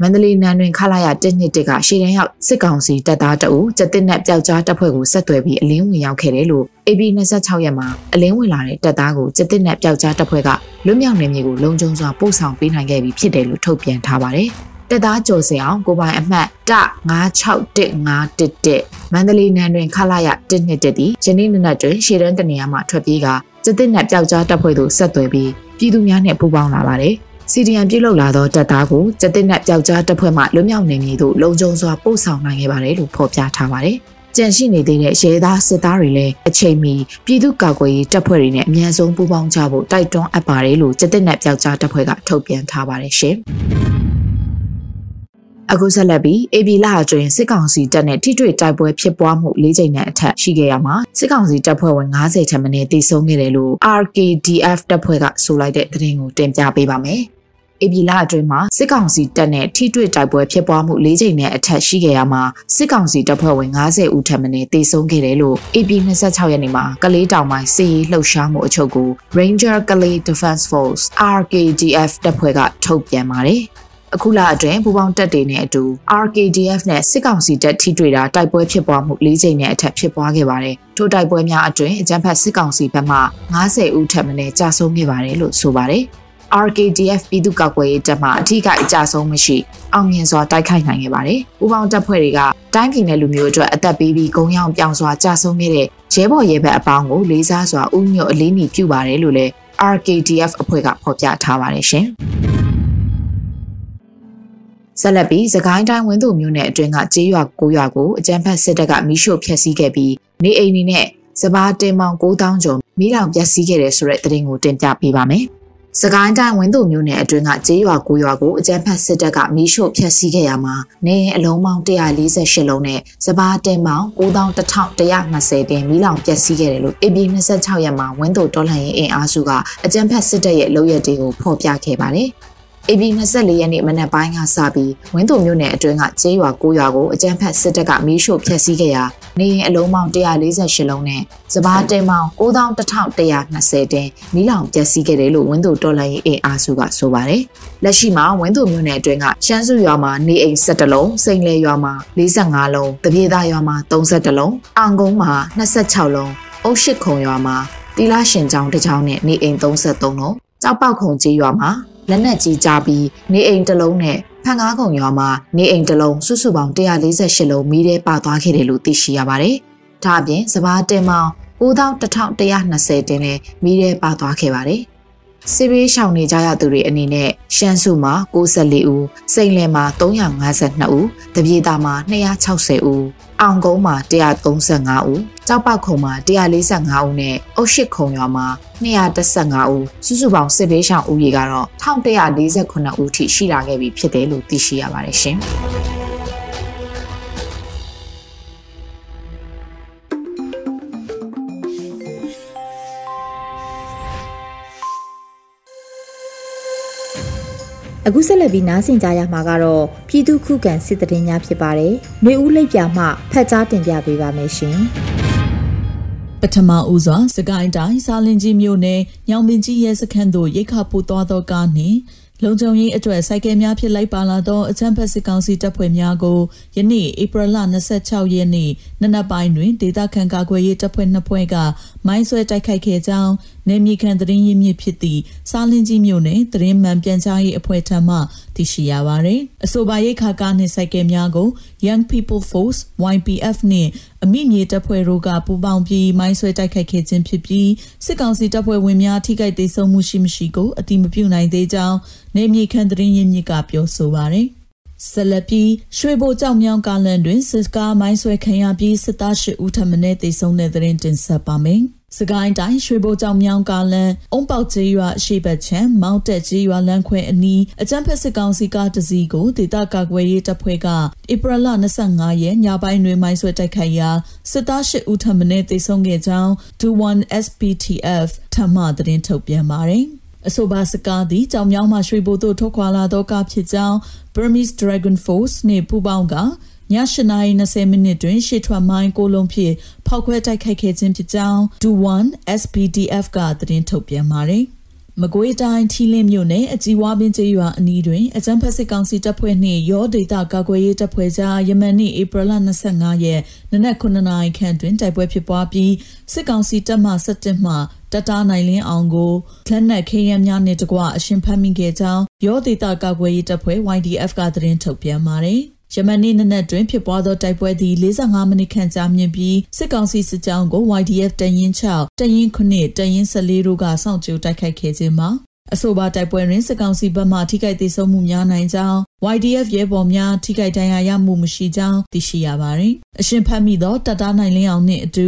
မန္တလေးနန်းတွင်ခလာရ1နှစ်တကရှေ့တန်းရောက်စစ်ကောင်စီတပ်သားတအူကျတဲ့နဲ့ပျောက်ကြားတပ်ဖွဲ့ကိုဆက်သွယ်ပြီးအလင်းဝင်ရောက်ခဲ့တယ်လို့ AB 26ရက်မှာအလင်းဝင်လာတဲ့တပ်သားကိုကျတဲ့နဲ့ပျောက်ကြားတပ်ဖွဲ့ကလွတ်မြောက်နေမျိုးကိုလုံခြုံစွာပို့ဆောင်ပေးနိုင်ခဲ့ပြီးဖြစ်တယ်လို့ထုတ်ပြန်ထားပါတယ်။တပ်သားကျော်စင်အောင်ကိုပိုင်အမှတ်တ961511မန္တလေးနန်းတွင်ခလာရ1နှစ်တည်းယနေ့နေ့တွင်ရှေ့တန်းတနေရာမှာထွက်ပြေးကကျတဲ့နဲ့ပျောက်ကြားတပ်ဖွဲ့သို့ဆက်သွယ်ပြီးပြည်သူများနဲ့ပူးပေါင်းလာပါတယ်။ စီဒီယန်ပြုတ်လောက်လာသောတပ်သားကိုကျတဲ့နဲ့ပျောက်ကြားတပ်ဖွဲ့မှလွတ်မြောက်နေမည်သို့လုံခြုံစွာပို့ဆောင်နိုင်ခဲ့ပါတယ်လို့ဖော်ပြထားပါတယ်။ကြန့်ရှိနေသေးတဲ့ရဲသားစစ်သားတွေလည်းအချိန်မီပြည်သူ့ကာကွယ်ရေးတပ်ဖွဲ့တွေနဲ့အမြန်ဆုံးပူးပေါင်းကြဖို့တိုက်တွန်းအပ်ပါတယ်လို့ကျတဲ့နဲ့ပျောက်ကြားတပ်ဖွဲ့ကထုတ်ပြန်ထားပါတယ်ရှင်။အခုဆက်လက်ပြီး AB လအတွင်းစစ်ကောင်စီတပ်နဲ့ထိတွေ့တိုက်ပွဲဖြစ်ပွားမှု၄ချိန်နဲ့အထက်ရှိခဲ့ရမှာစစ်ကောင်စီတပ်ဖွဲ့ဝင်90ထက်မနည်းတိစုံခဲ့တယ်လို့ RKDF တပ်ဖွဲ့ကဆိုလိုက်တဲ့သတင်းကိုတင်ပြပေးပါမယ်။ ဧပြီလအတွင်းမှာစစ်ကောင်စီတပ်နဲ့ထိတွေ့တိုက်ပွဲဖြစ်ပွားမှု၄ချိန်နဲ့အထက်ရှိခဲ့ရမှာစစ်ကောင်စီတပ်ဖွဲ့ဝင်90ဦးထပ်မံတေဆုံးခဲ့တယ်လို့ AP 26ရက်နေ့မှာကလေးတောင်ပိုင်းစစ်ရေးလှုပ်ရှားမှုအချုပ်ကို Ranger ကလေး Defense Force RKDF တပ်ဖွဲ့ကထုတ်ပြန်ပါတယ်အခုလအတွင်းပူပေါင်းတပ်တွေနဲ့အတူ RKDF နဲ့စစ်ကောင်စီတပ်ထိတွေ့တာတိုက်ပွဲဖြစ်ပွားမှု၄ချိန်နဲ့အထက်ဖြစ်ပွားခဲ့ပါတယ်။ထိုတိုက်ပွဲများအတွင်းအကြမ်းဖက်စစ်ကောင်စီဘက်မှ90ဦးထပ်မံကြာဆုံးခဲ့ပါတယ်လို့ဆိုပါတယ်။ RKDF ပြည်သူ့ကာကွယ်ရေးတပ်မှအထူးကအကြဆုံးမရှိအောင်မြင်စွာတိုက်ခိုက်နိုင်ခဲ့ပါတယ်။ပူပေါင်းတပ်ဖွဲ့တွေကတိုင်းပြည်နယ်လူမျိုးအတွက်အသက်ပေးပြီးဂုံရောင်ပြောင်စွာကြာဆုံးခဲ့တဲ့ရဲဘော်ရဲဘက်အပေါင်းကိုလေးစားစွာဥညွတ်အလေးမီပြုပါတယ်လို့လည်း RKDF အဖွဲ့ကဖော်ပြထားပါတယ်ရှင်။ဆက်လက်ပြီးသခိုင်းတိုင်းဝင်းသူမျိုးနယ်အတွင်းကကျေးရွာ၉ရွာကိုအကြမ်းဖက်စစ်တပ်ကမိရှို့ဖျက်ဆီးခဲ့ပြီးနေအိမ်တွေနဲ့စပားတင်မောင်9000ကျော်မိလောင်ပျက်စီးခဲ့တဲ့ဆိုတဲ့သတင်းကိုတင်ပြပေးပါမယ်။ စကိုင်းတိုင်းဝင်းသူမြို့နယ်အတွင်းကကျေးရွာကိုရွာကိုအကြမ်းဖက်စစ်တပ်ကမီးရှို့ဖျက်ဆီးခဲ့ရမှာနေအလုံးပေါင်း148လုံးနဲ့စပားတင်ပေါင်း9120တင်မီးလောင်ပျက်စီးခဲ့တယ်လို့ AB 26ရက်မှာဝင်းသူတော်လှန်ရေးအင်အားစုကအကြမ်းဖက်စစ်တပ်ရဲ့လုပ်ရက်တွေကိုဖော်ပြခဲ့ပါတယ်။ AB 24ရက်နေ့မနက်ပိုင်းကစပြီးဝင်းသူမြို့နယ်အတွင်းကကျေးရွာ9ရွာကိုအကြမ်းဖက်စစ်တပ်ကမီးရှို့ဖျက်ဆီးခဲ့ရာနေရင်အလုံးပေါင်း148လုံးနဲ့စပားတင်ပေါင်း9120တင်မီးလောင်ပျက်စီးခဲ့တယ်လို့ဝင်းသူတော်လှန်ရေးအင်အားစုကဆိုပါတယ်။လက်ရှိမှာဝင်းသူမြို့နယ်အတွင်းကရှမ်းစုရွာမှာနေအိမ်17လုံး၊စိန်လေရွာမှာ45လုံး၊တပြေသားရွာမှာ32လုံး၊အောင်ကုန်းမှာ26လုံး၊အုတ်ရှိခုံရွာမှာတီလာရှင်ကျောင်းတစ်ကျောင်းနဲ့နေအိမ်33လုံး၊ကြောက်ပေါက်ခုံကြီးရွာမှာ လက်နက်ကြီးကြပြီးနေအိမ်တစ်လုံးနဲ့ဖန်ကားကုံရွာမှာနေအိမ်တစ်လုံးစုစုပေါင်း148လုံးမီးထဲပါသွားခဲ့တယ်လို့သိရှိရပါတယ်။ဒါအပြင်စဘာတင်မောင်9120တင်လည်းမီးထဲပါသွားခဲ့ပါတယ်။ စစ်ဘေးရှောင်နေကြရသူတွေအနေနဲ့ရှမ်းစုမှာ94ဦး၊စိန်လယ်မှာ352ဦး၊တပြေတာမှာ260ဦး၊အောင်ကုန်းမှာ135ဦး၊ကြောက်ပောက်ခုံမှာ145ဦးနဲ့အုတ်ရှိခုံရွာမှာ215ဦးစုစုပေါင်းစစ်ဘေးရှောင်ဦးရေကတော့1148ဦးထိရှိလာခဲ့ပြီဖြစ်တယ်လို့သိရှိရပါတယ်ရှင်။ အခုဆက်လက်ပြီးနားဆင်ကြရမှာကတော့ပြည်သူခုခံစစ်တရင်များဖြစ်ပါတယ်။နေဦးလိပ်ပြမှဖတ်ကြားတင်ပြပေးပါမယ်ရှင်။ပထမဦးစွာစကိုင်းတိုင်းစာလင်ကြီးမြို့နယ်ညောင်ပင်ကြီးရဲစခန်းသို့ရိတ်ခါပို့သွားသောကားနှင့် လုံခြုံရေးအတွက်စိုက်ကယ်များဖြစ်လိုက်ပါလာသောအချမ်းဖက်စစ်ကောင်စီတပ်ဖွဲ့များကိုယနေ့ဧပြီလ26ရက်နေ့နနက်ပိုင်းတွင်ဒေသခံကာကွယ်ရေးတပ်ဖွဲ့နှစ်ဖွဲ့ကမိုင်းဆွဲတိုက်ခိုက်ခဲ့ကြောင်းနေမြေခံသတင်းရင်းမြစ်ဖြစ်သည့်စားလင်းကြီးမြို့နယ်သတင်းမှန်ပြန်ကြားရေးအဖွဲ့ထံမှသိရှိရပါသည်။အဆိုပါရိတ်ခါကားနှင့်စိုက်ကယ်များကို Young People Force YPF နှင့်အမိမြေတပ်ဖွဲ့တို့ကပူးပေါင်းပြီးမိုင်းဆွဲတိုက်ခိုက်ခဲ့ခြင်းဖြစ်ပြီးစစ်ကောင်စီတပ်ဖွဲ့ဝင်များထိခိုက်ဒေဆုံးမှုရှိမရှိကိုအတိမပြုနိုင်သေးကြောင်းနေမြေခံသတင်းရင်းမြစ်ကပြောဆိုပါသည်။ဆလပီရွှေဘိုကြောင်မြောင်းကားလန်တွင်စစ်ကားမိုင်းဆွဲခံရပြီးစစ်သား၈ဦးထပ်မံတေဆုံးတဲ့တဲ့တင်ဆက်ပါမယ်။စကိုင်းတိုင်းရွှေဘိုကြောင်မြောင်းကားလန်အုံပေါက်ကျေးရွာအရှိဘက်ချမ်းမောင်းတက်ကျေးရွာလမ်းခွဲအနီးအကြမ်းဖက်စစ်ကောင်စီကတစည်းကိုဒေသကာကွယ်ရေးတပ်ဖွဲ့ကဧပြီလ25ရက်ညပိုင်းတွင်မိုင်းဆွဲတိုက်ခိုက်ရာစစ်သား၈ဦးထပ်မံတေဆုံးခဲ့ကြောင်း21 SPTF ထမှသတင်းထုတ်ပြန်ပါတယ် အဆိုပါစကားသည်ကြောင်မြောင်းမှရွှေဘိုသို့ထွက်ခွာလာသောကားဖြစ်ကြောင်း Burmese Dragon Force နှင့်ပူးပေါင်းကည8:20မိနစ်တွင်ရှေ့ထွက်မိုင်းကိုလုံးဖြင့်ဖောက်ခွဲတိုက်ခိုက်ခဲ့ခြင်းဖြစ်ကြောင်း Do1 SPDF ကသတင်းထုတ်ပြန်ပါတယ်။ မကွေးတိုင်းထီလင်းမြို့နယ်အကြီးဝါပင်ကျေးရွာအနီးတွင်အကြမ်းဖက်စစ်ကောင်စီတပ်ဖွဲ့နှင့်ရောဒေတာကာကွယ်ရေးတပ်ဖွဲ့ကြားယမန်နေ့ဧပြီလ25ရက်နနက်9နာရီခန့်တွင်တိုက်ပွဲဖြစ်ပွားပြီးစစ်ကောင်စီတပ်မှ17မှတတားနိုင်လင်းအောင်ကိုလက်နက်ခေးရန်များနှင့်တကွအရှင်ဖမ်းမိခဲ့ကြောင်းရောဒေတာကာကွယ်ရေးတပ်ဖွဲ့ YDF ကသတင်းထုတ်ပြန်ပါတယ်။ ယမန်နေ့နနက်တွင်ဖြစ်ပွားသောတိုက်ပွဲသည်45မိနစ်ခန့်ကြာမြင့်ပြီးစစ်ကောင်စီစစ်ကြောင်းကို YDF တရင်6တရင်9တရင်14တို့ကစောင့်ကြိုတိုက်ခိုက်ခဲ့ခြင်းမှာအဆိုပါတိုက်ပွဲတွင်စစ်ကောင်စီဘက်မှထိခိုက်ဒေဆုံးမှုများနိုင်ကြောင်း YDF ရဲဘော်များထိခိုက်ဒဏ်ရာရမှုမရှိကြောင်းသိရှိရပါသည်။အရှင်ဖတ်မိသောတတားနိုင်လင်းအောင်နှင့်အတူ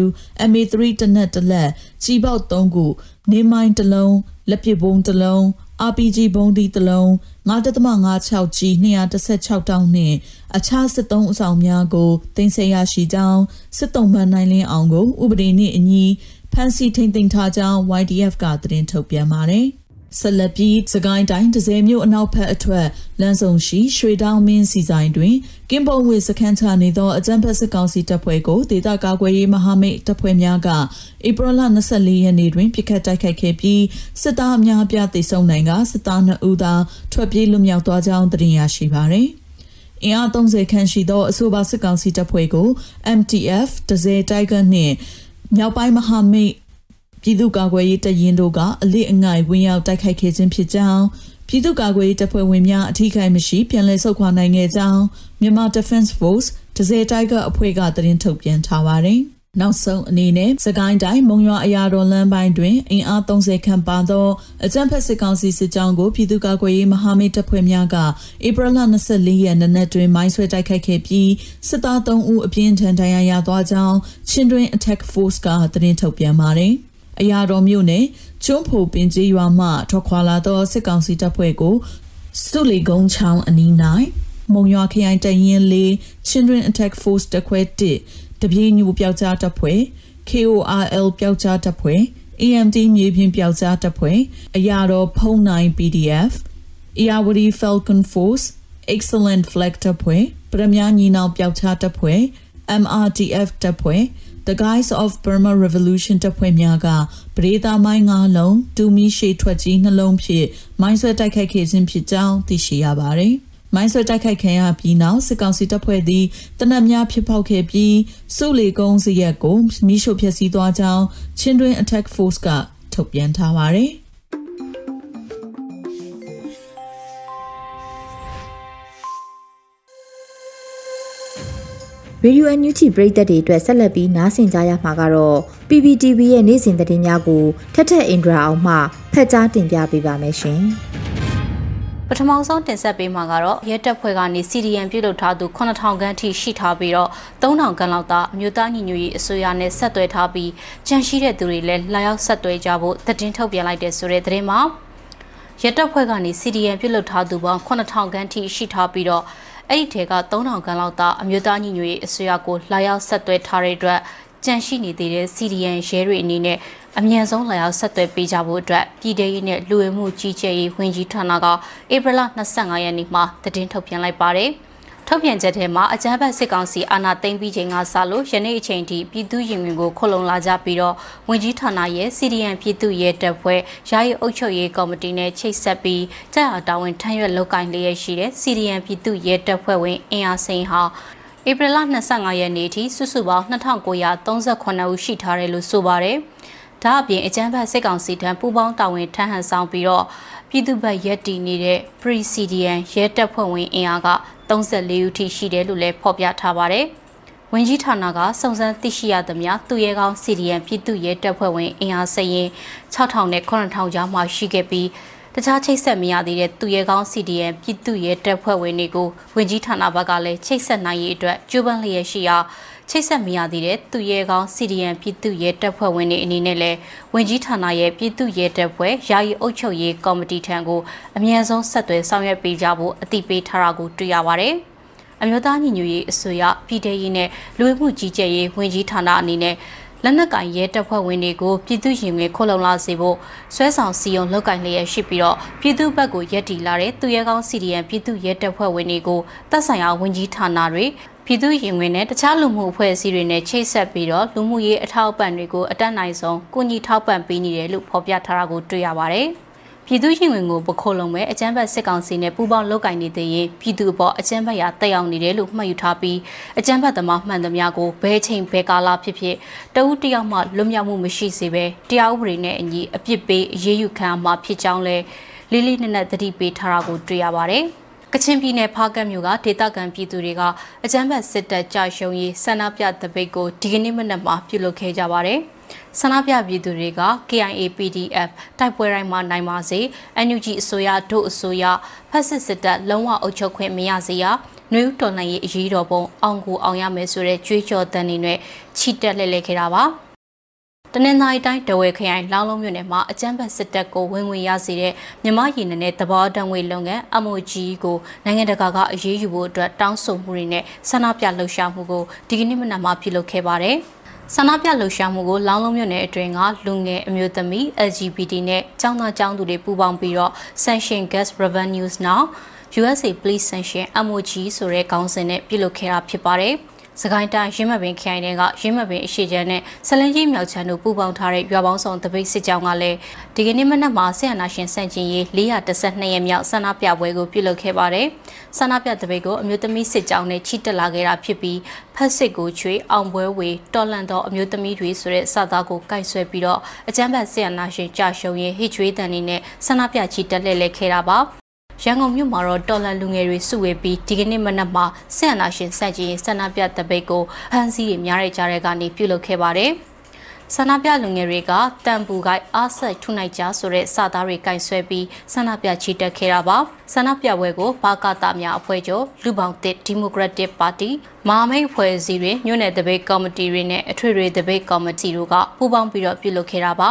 MA3 တနက်တလက်ကြီးပေါက်3ခုနေမိုင်းတစ်လုံးလက်ပစ်ဘုံတစ်လုံး RPG ဘုံဒီတစ်လုံး9.56 G 216တောင်းနှင့်အခြားစစ်သုံးအဆောင်များကိုတင်ဆက်ရရှိကြောင်းစစ်တုံးမှန်နိုင်လင်းအောင်ကို ဥပဒေနှင့်အညီဖမ်းဆီးထိန်သိမ်းထားကြောင်း YDF ကသတင်းထုတ်ပြန်ပါတယ်။ ဆက်လက်ပြီးစကိုင်းတိုင်းဒဇယ်မြို့အနောက်ဘက်အထက်လမ်းဆောင်ရှိရွှေတောင်မင်းစီဆိုင်တွင်ကင်းပုံဝေစခန်းချနေသောအကြံဖက်စစ်ကောင်စီတပ်ဖွဲ့ကိုဒေသကာကွယ်ရေးမဟာမိတ်တပ်ဖွဲ့များကဧပြီလ24ရက်နေ့တွင်ပြစ်ခတ်တိုက်ခိုက်ခဲ့ပြီးစစ်သားအများအပြားသေဆုံးနိုင်ကစစ်သား2ဦးသာထွက်ပြေးလွတ်မြောက်သွားကြောင်းသိရရှိပါသည်အင်အား30ခန့်ရှိသောအဆိုပါစစ်ကောင်စီတပ်ဖွဲ့ကို MTF ဒဇယ်တိုက်ကန်နှင့်မြောက်ပိုင်းမဟာမိတ် ပြည်သူ့ကာကွယ်ရေးတပ်ရင်းတို့ကအလစ်အငိုက်ဝင်ရောက်တိုက်ခိုက်ခဲ့ခြင်းဖြစ်ကြောင်းပြည်သူ့ကာကွယ်ရေးတပ်ဖွဲ့ဝင်များအထူးခိုင်မရှိပြန်လည်ဆုတ်ခွာနိုင်ခဲ့ကြောင်းမြန်မာ Defense Force ဒဇယ်တိုက်ကအဖွဲကသတင်းထုတ်ပြန်ထားပါတယ်။နောက်ဆုံးအနေနဲ့စကိုင်းတိုင်းမုံရွာအရာတော်လမ်းပိုင်းတွင်အင်အား30ခန့်ပါသောအကြံဖက်စစ်ကောင်စီစစ်ကြောင်းကိုပြည်သူ့ကာကွယ်ရေးမဟာမိတ်တပ်ဖွဲ့များကဧပြီလ24ရက်နေ့နက်တွင်မိုင်းဆွဲတိုက်ခိုက်ခဲ့ပြီးစစ်သား3ဦးအပြင်းထန်ဒဏ်ရာရသွားကြောင်းချင်းတွင် Attack Force ကသတင်းထုတ်ပြန်ပါတယ်။ အရာတော်မြို့နယ်ကျွန်းဖိုပင်ကြီးရွာမှထွက်ခွာလာသောစစ်ကောင်စီတပ်ဖွဲ့ကိုစုလီကုန်းချောင်းအနီး၌မုံရွာခရိုင်တရင်လေး Children Attack Force တခွဲ1တပြေးညူပျောက်ကြားတပ်ဖွဲ့ KORL ပျောက်ကြားတပ်ဖွဲ့ AMD မြေပြင်ပျောက်ကြားတပ်ဖွဲ့အရာတော်ဖုံးနိုင် PDF အရာဝတီ Falcon Force Excellent Flag တပ်ဖွဲ့ပရမညာညီနောင်ပျောက်ကြားတပ်ဖွဲ့ MRTF တပ်ဖွဲ့ The Guys of Burma Revolution တပ်ဖွဲ့များကပရိသာမိုင်း၅လုံးတူမီရှေထွက်ကြီးနှလုံးဖြင့်မိုင်းဆွဲတိုက်ခိုက်ခဲ့ခြင်းဖြစ်ကြောင်းသိရှိရပါတယ်။မိုင်းဆွဲတိုက်ခိုက်ခံရပြီးနောက်စစ်ကောင်စီတပ်ဖွဲ့သည်တနက်များဖြစ်ပေါက်ခဲ့ပြီးစုလီကုန်းစရက်ကိုမိရှုဖျက်ဆီးသွားကြောင်းချင်းတွင် Attack Force ကထုတ်ပြန်ထားပါတယ်။ ရေဒီယိုအန်ယူဂျီပရိသတ်တွေအတွက်ဆက်လက်ပြီးနားဆင်ကြရမှာကတော့ PPTV ရဲ့နေ့စဉ်သတင်းများကိုထက်ထက်အင်ဒရာအောင်မှဖတ်ကြားတင်ပြပေးပါမယ်ရှင်။ပထမဆုံးတင်ဆက်ပေးမှာကတော့ရဲတပ်ဖွဲ့ကနေ CDN ပြုလုပ်ထားသူ9000ခန်းထိရှိထားပြီးတော့3000ခန်းလောက်သာအမျိုးသားညီညွတ်ရေးအစိုးရနဲ့ဆက်သွယ်ထားပြီးကြန့်ရှိတဲ့သူတွေလည်းလာရောက်ဆက်သွယ်ကြဖို့သတင်းထုတ်ပြန်လိုက်တဲ့ဆိုတဲ့သတင်းမှာရဲတပ်ဖွဲ့ကနေ CDN ပြုလုပ်ထားသူပေါင်း9000ခန်းထိရှိထားပြီးတော့ အဲ့ဒီထဲက3000ခန်းလောက်သာအမျိုးသားညီညွတ်ရေးအစိုးရကိုလာရောက်ဆက်သွယ်ထားတဲ့အတွက်ကြန့်ရှိနေသေးတဲ့ CDN ရဲတွေအနေနဲ့အမြန်ဆုံးလာရောက်ဆက်သွယ်ပေးကြဖို့အတွက်ပြည်ထောင်ရေးနဲ့လူဝင်မှုကြီးကြပ်ရေးဝန်ကြီးဌာနကဧပြီလ25ရက်နေ့မှာသတင်းထုတ်ပြန်လိုက်ပါတယ်။ ထုတ်ပြန်ချက်ထဲမှာအကြမ်းဖက်စစ်ကောင်စီအာဏာသိမ်းပြီးချိန်ကစလို့ယနေ့အချိန်ထိပြည်သူရင်ဝင်ကိုခုလုံလာကြပြီးတော့ဝင်ကြီးဌာနရဲ့ CDN ပြည်သူရဲတပ်ဖွဲ့ယာယီအုပ်ချုပ်ရေးကော်မတီနဲ့ချိတ်ဆက်ပြီးတပ်အားတာဝန်ထမ်းရွက်လုပ်ကိုင်လျက်ရှိတဲ့ CDN ပြည်သူရဲတပ်ဖွဲ့ဝင်အင်အားစိန်ဟာဧပြီလ25ရက်နေ့ထိစုစုပေါင်း2938ဦးရှိထားတယ်လို့ဆိုပါတယ်။ဒါအပြင်အကြမ်းဖက်စစ်ကောင်စီထံပူးပေါင်းတာဝန်ထမ်းဟန်ဆောင်ပြီးတော့ ပြည်သူ့ဘက်ရက်တည်နေတဲ့ Pre-CDN ရဲတပ်ဖွဲ့ဝင်အင်အားက34ဦးထိရှိတယ်လို့လည်းဖော်ပြထားပါတယ်။ဝင်ကြီးဌာနကစုံစမ်းသိရှိရသမျှသူရဲကောင်း CDN ပြည်သူ့ရဲတပ်ဖွဲ့ဝင်အင်အားစရင်6000နဲ့9000ကြားမှရှိခဲ့ပြီးတခြားချိတ်ဆက်မရသေးတဲ့သူရဲကောင်း CDN ပြည်သူ့ရဲတပ်ဖွဲ့ဝင်တွေကိုဝင်ကြီးဌာနဘက်ကလည်းချိတ်ဆက်နိုင်ရေးအတွက်ကြိုးပမ်းလျက်ရှိရာ ချိတ်ဆက်မရသေးတဲ့သူရဲကောင်း CDN ပြည်သူ့ရဲတပ်ဖွဲ့ဝင်တွေအနေနဲ့လည်းဝင်ကြီးဌာနရဲ့ပြည်သူ့ရဲတပ်ဖွဲ့ယာယီအုပ်ချုပ်ရေးကော်မတီထံကိုအမြန်ဆုံးဆက်သွယ်ဆောင်ရွက်ပေးကြဖို့အသိပေးထားတာကိုတွေ့ရပါတယ်။အမျိုးသားညီညွတ်ရေးအစိုးရပြည်ထရေးနဲ့လူဝင်မှုကြီးကြပ်ရေးဝန်ကြီးဌာနအနေနဲ့လက်နက်ကင်ရဲတပ်ဖွဲ့ဝင်တွေကိုပြည်သူရင်ဝင်ခိုလုံလာစေဖို့ဆွဲဆောင်စီယုံလောက်ကင်လျက်ရှိပြီးတော့ပြည်သူဘက်ကိုရက်တီလာတဲ့သူရဲကောင်း CDN ပြည်သူရဲတပ်ဖွဲ့ဝင်တွေကိုတပ်ဆိုင်ရာဝန်ကြီးဌာနတွေ ပြည်သူရင်ဝင်နဲ့တခြားလူမှုအဖွဲ့အစည်းတွေနဲ့ချိတ်ဆက်ပြီးတော့လူမှုရေးအထောက်အပံ့တွေကိုအတက်နိုင်ဆုံးကုညီထောက်ပံ့ပေးနေတယ်လို့ဖော်ပြထားတာကိုတွေ့ရပါတယ်။ပြည်သူရင်ဝင်ကိုပခိုးလုံးမဲ့အကြမ်းဖက်စစ်ကောင်စီနဲ့ပူးပေါင်းလုပ်ကင်နေတဲ့ရင်ပြည်သူအပေါ်အကြမ်းဖက်ရာတက်ရောက်နေတယ်လို့မှတ်ယူထားပြီးအကြမ်းဖက်သမားမှန်သမျှကိုဘဲချိန်ဘဲကာလဖြစ်ဖြစ်တဦးတယောက်မှလွတ်မြောက်မှုမရှိစေဘဲတရားဥပဒေနဲ့အညီအပြစ်ပေးအရေးယူခံမှာဖြစ်ကြောင်းလဲလေးလေးနက်နက်သတိပေးထားတာကိုတွေ့ရပါတယ်။ ကချင်ပြည်နယ်ဖားကတ်မြို့ကဒေသခံပြည်သူတွေကအကြမ်းဖက်စစ်တပ်ကြာရှုံးရေးဆန္ဒပြတပိတ်ကိုဒီကနေ့မနက်မှာပြုလုပ်ခဲ့ကြပါတယ်။ဆန္ဒပြပြည်သူတွေက KIA PDF တိုက်ပွဲတိုင်းမှာနိုင်ပါစေ NUG အစိုးရတို့အစိုးရဖက်စစ်စစ်တပ်လုံးဝအုပ်ချုပ်ခွင့်မရစေရနှွေးတော်လှန်ရေးအရေးတော်ပုံအောင်ကိုအောင်ရမယ်ဆိုတဲ့ကြွေးကြော်တန်တွေနဲ့ချီတက်လှည့်လည်ခဲ့တာပါ။ တနင်္သာရီတိုင်းတဝဲခရိုင်လောင်းလုံးမြို့နယ်မှာအကြမ်းဖက်စစ်တပ်ကိုဝင်ဝင်ရစေတဲ့မြမရည်နယ်သဘောတံငွေလုပ်ငန်း MOG ကိုနိုင်ငံတကာကအရေးယူဖို့အတွက်တောင်းဆိုမှုတွေနဲ့ဆန္ဒပြလှုပ်ရှားမှုကိုဒီကနေ့မနက်မှာပြုလုပ်ခဲ့ပါတယ်။ဆန္ဒပြလှုပ်ရှားမှုကိုလောင်းလုံးမြို့နယ်အတွင်းကလူငယ်အမျိုးသမီး LGBT နဲ့ចောင်းသားចောင်းသူတွေပူးပေါင်းပြီးတော့ Sanction Gas Revenues Now USA Please Sanction MOG ဆိုတဲ့ခေါင်းစဉ်နဲ့ပြုလုပ်ခဲ့တာဖြစ်ပါတယ်။ စကိုင်းတိုင်းရင်းမပင်ခိုင်တဲ့ကရင်းမပင်အရှိချမ်းနဲ့ဆလင်းကြီးမြောက်ချမ်းတို့ပူးပေါင်းထားတဲ့ရွာပေါင်းဆောင်တပိတ်စစ်ကြောင်းကလည်းဒီကနေ့မနက်မှာဆီယနာရှင်စန့်ကျင်ရေး412ရက်မြောက်ဆန္ဒပြပွဲကိုပြုလုပ်ခဲ့ပါတယ်။ဆန္ဒပြတပိတ်ကိုအမျိုးသမီးစစ်ကြောင်းနဲ့ချီတက်လာခဲ့တာဖြစ်ပြီးဖက်စစ်ကိုချွေအောင်ပွဲဝေတော်လန်သောအမျိုးသမီးတွေဆိုတဲ့စသားကိုကိုက်ဆွဲပြီးတော့အကြမ်းဖက်ဆီယနာရှင်ကြာရှုံးရေးဟစ်ချွေးတန်နေနဲ့ဆန္ဒပြချီတက်လှည့်လည်ခဲ့တာပါ။ ရန်ကုန်မြို့မှာတော့တော်လန်လူငယ်တွေစုဝေးပြီးဒီကနေ့မနက်မှာဆင်အနာရှင်စန့်ကျင်ဆန္ဒပြတပိတ်ကိုဖမ်းဆီးရများတဲ့ကြားတဲ့ကနေပြုလုပ်ခဲ့ပါတယ်။ဆန္ဒပြလူငယ်တွေကတန်ပူကိုက်အားဆက်ထုနိုင်ကြဆိုတဲ့စာသားတွေကင်ဆွဲပြီးဆန္ဒပြချီတက်ခဲ့တာပါဆန္ဒပြပွဲကိုဘာကာတာများအဖွဲ့ချုပ်လူပေါင်းတစ်ဒီမိုကရက်တစ်ပါတီမဟာမိတ်ဖွဲ့စည်းတွေညွန့်နယ်တပိတ်ကော်မတီတွေနဲ့အထွေထွေတပိတ်ကော်မတီတို့ကပူးပေါင်းပြီးတော့ပြုလုပ်ခဲ့တာပါ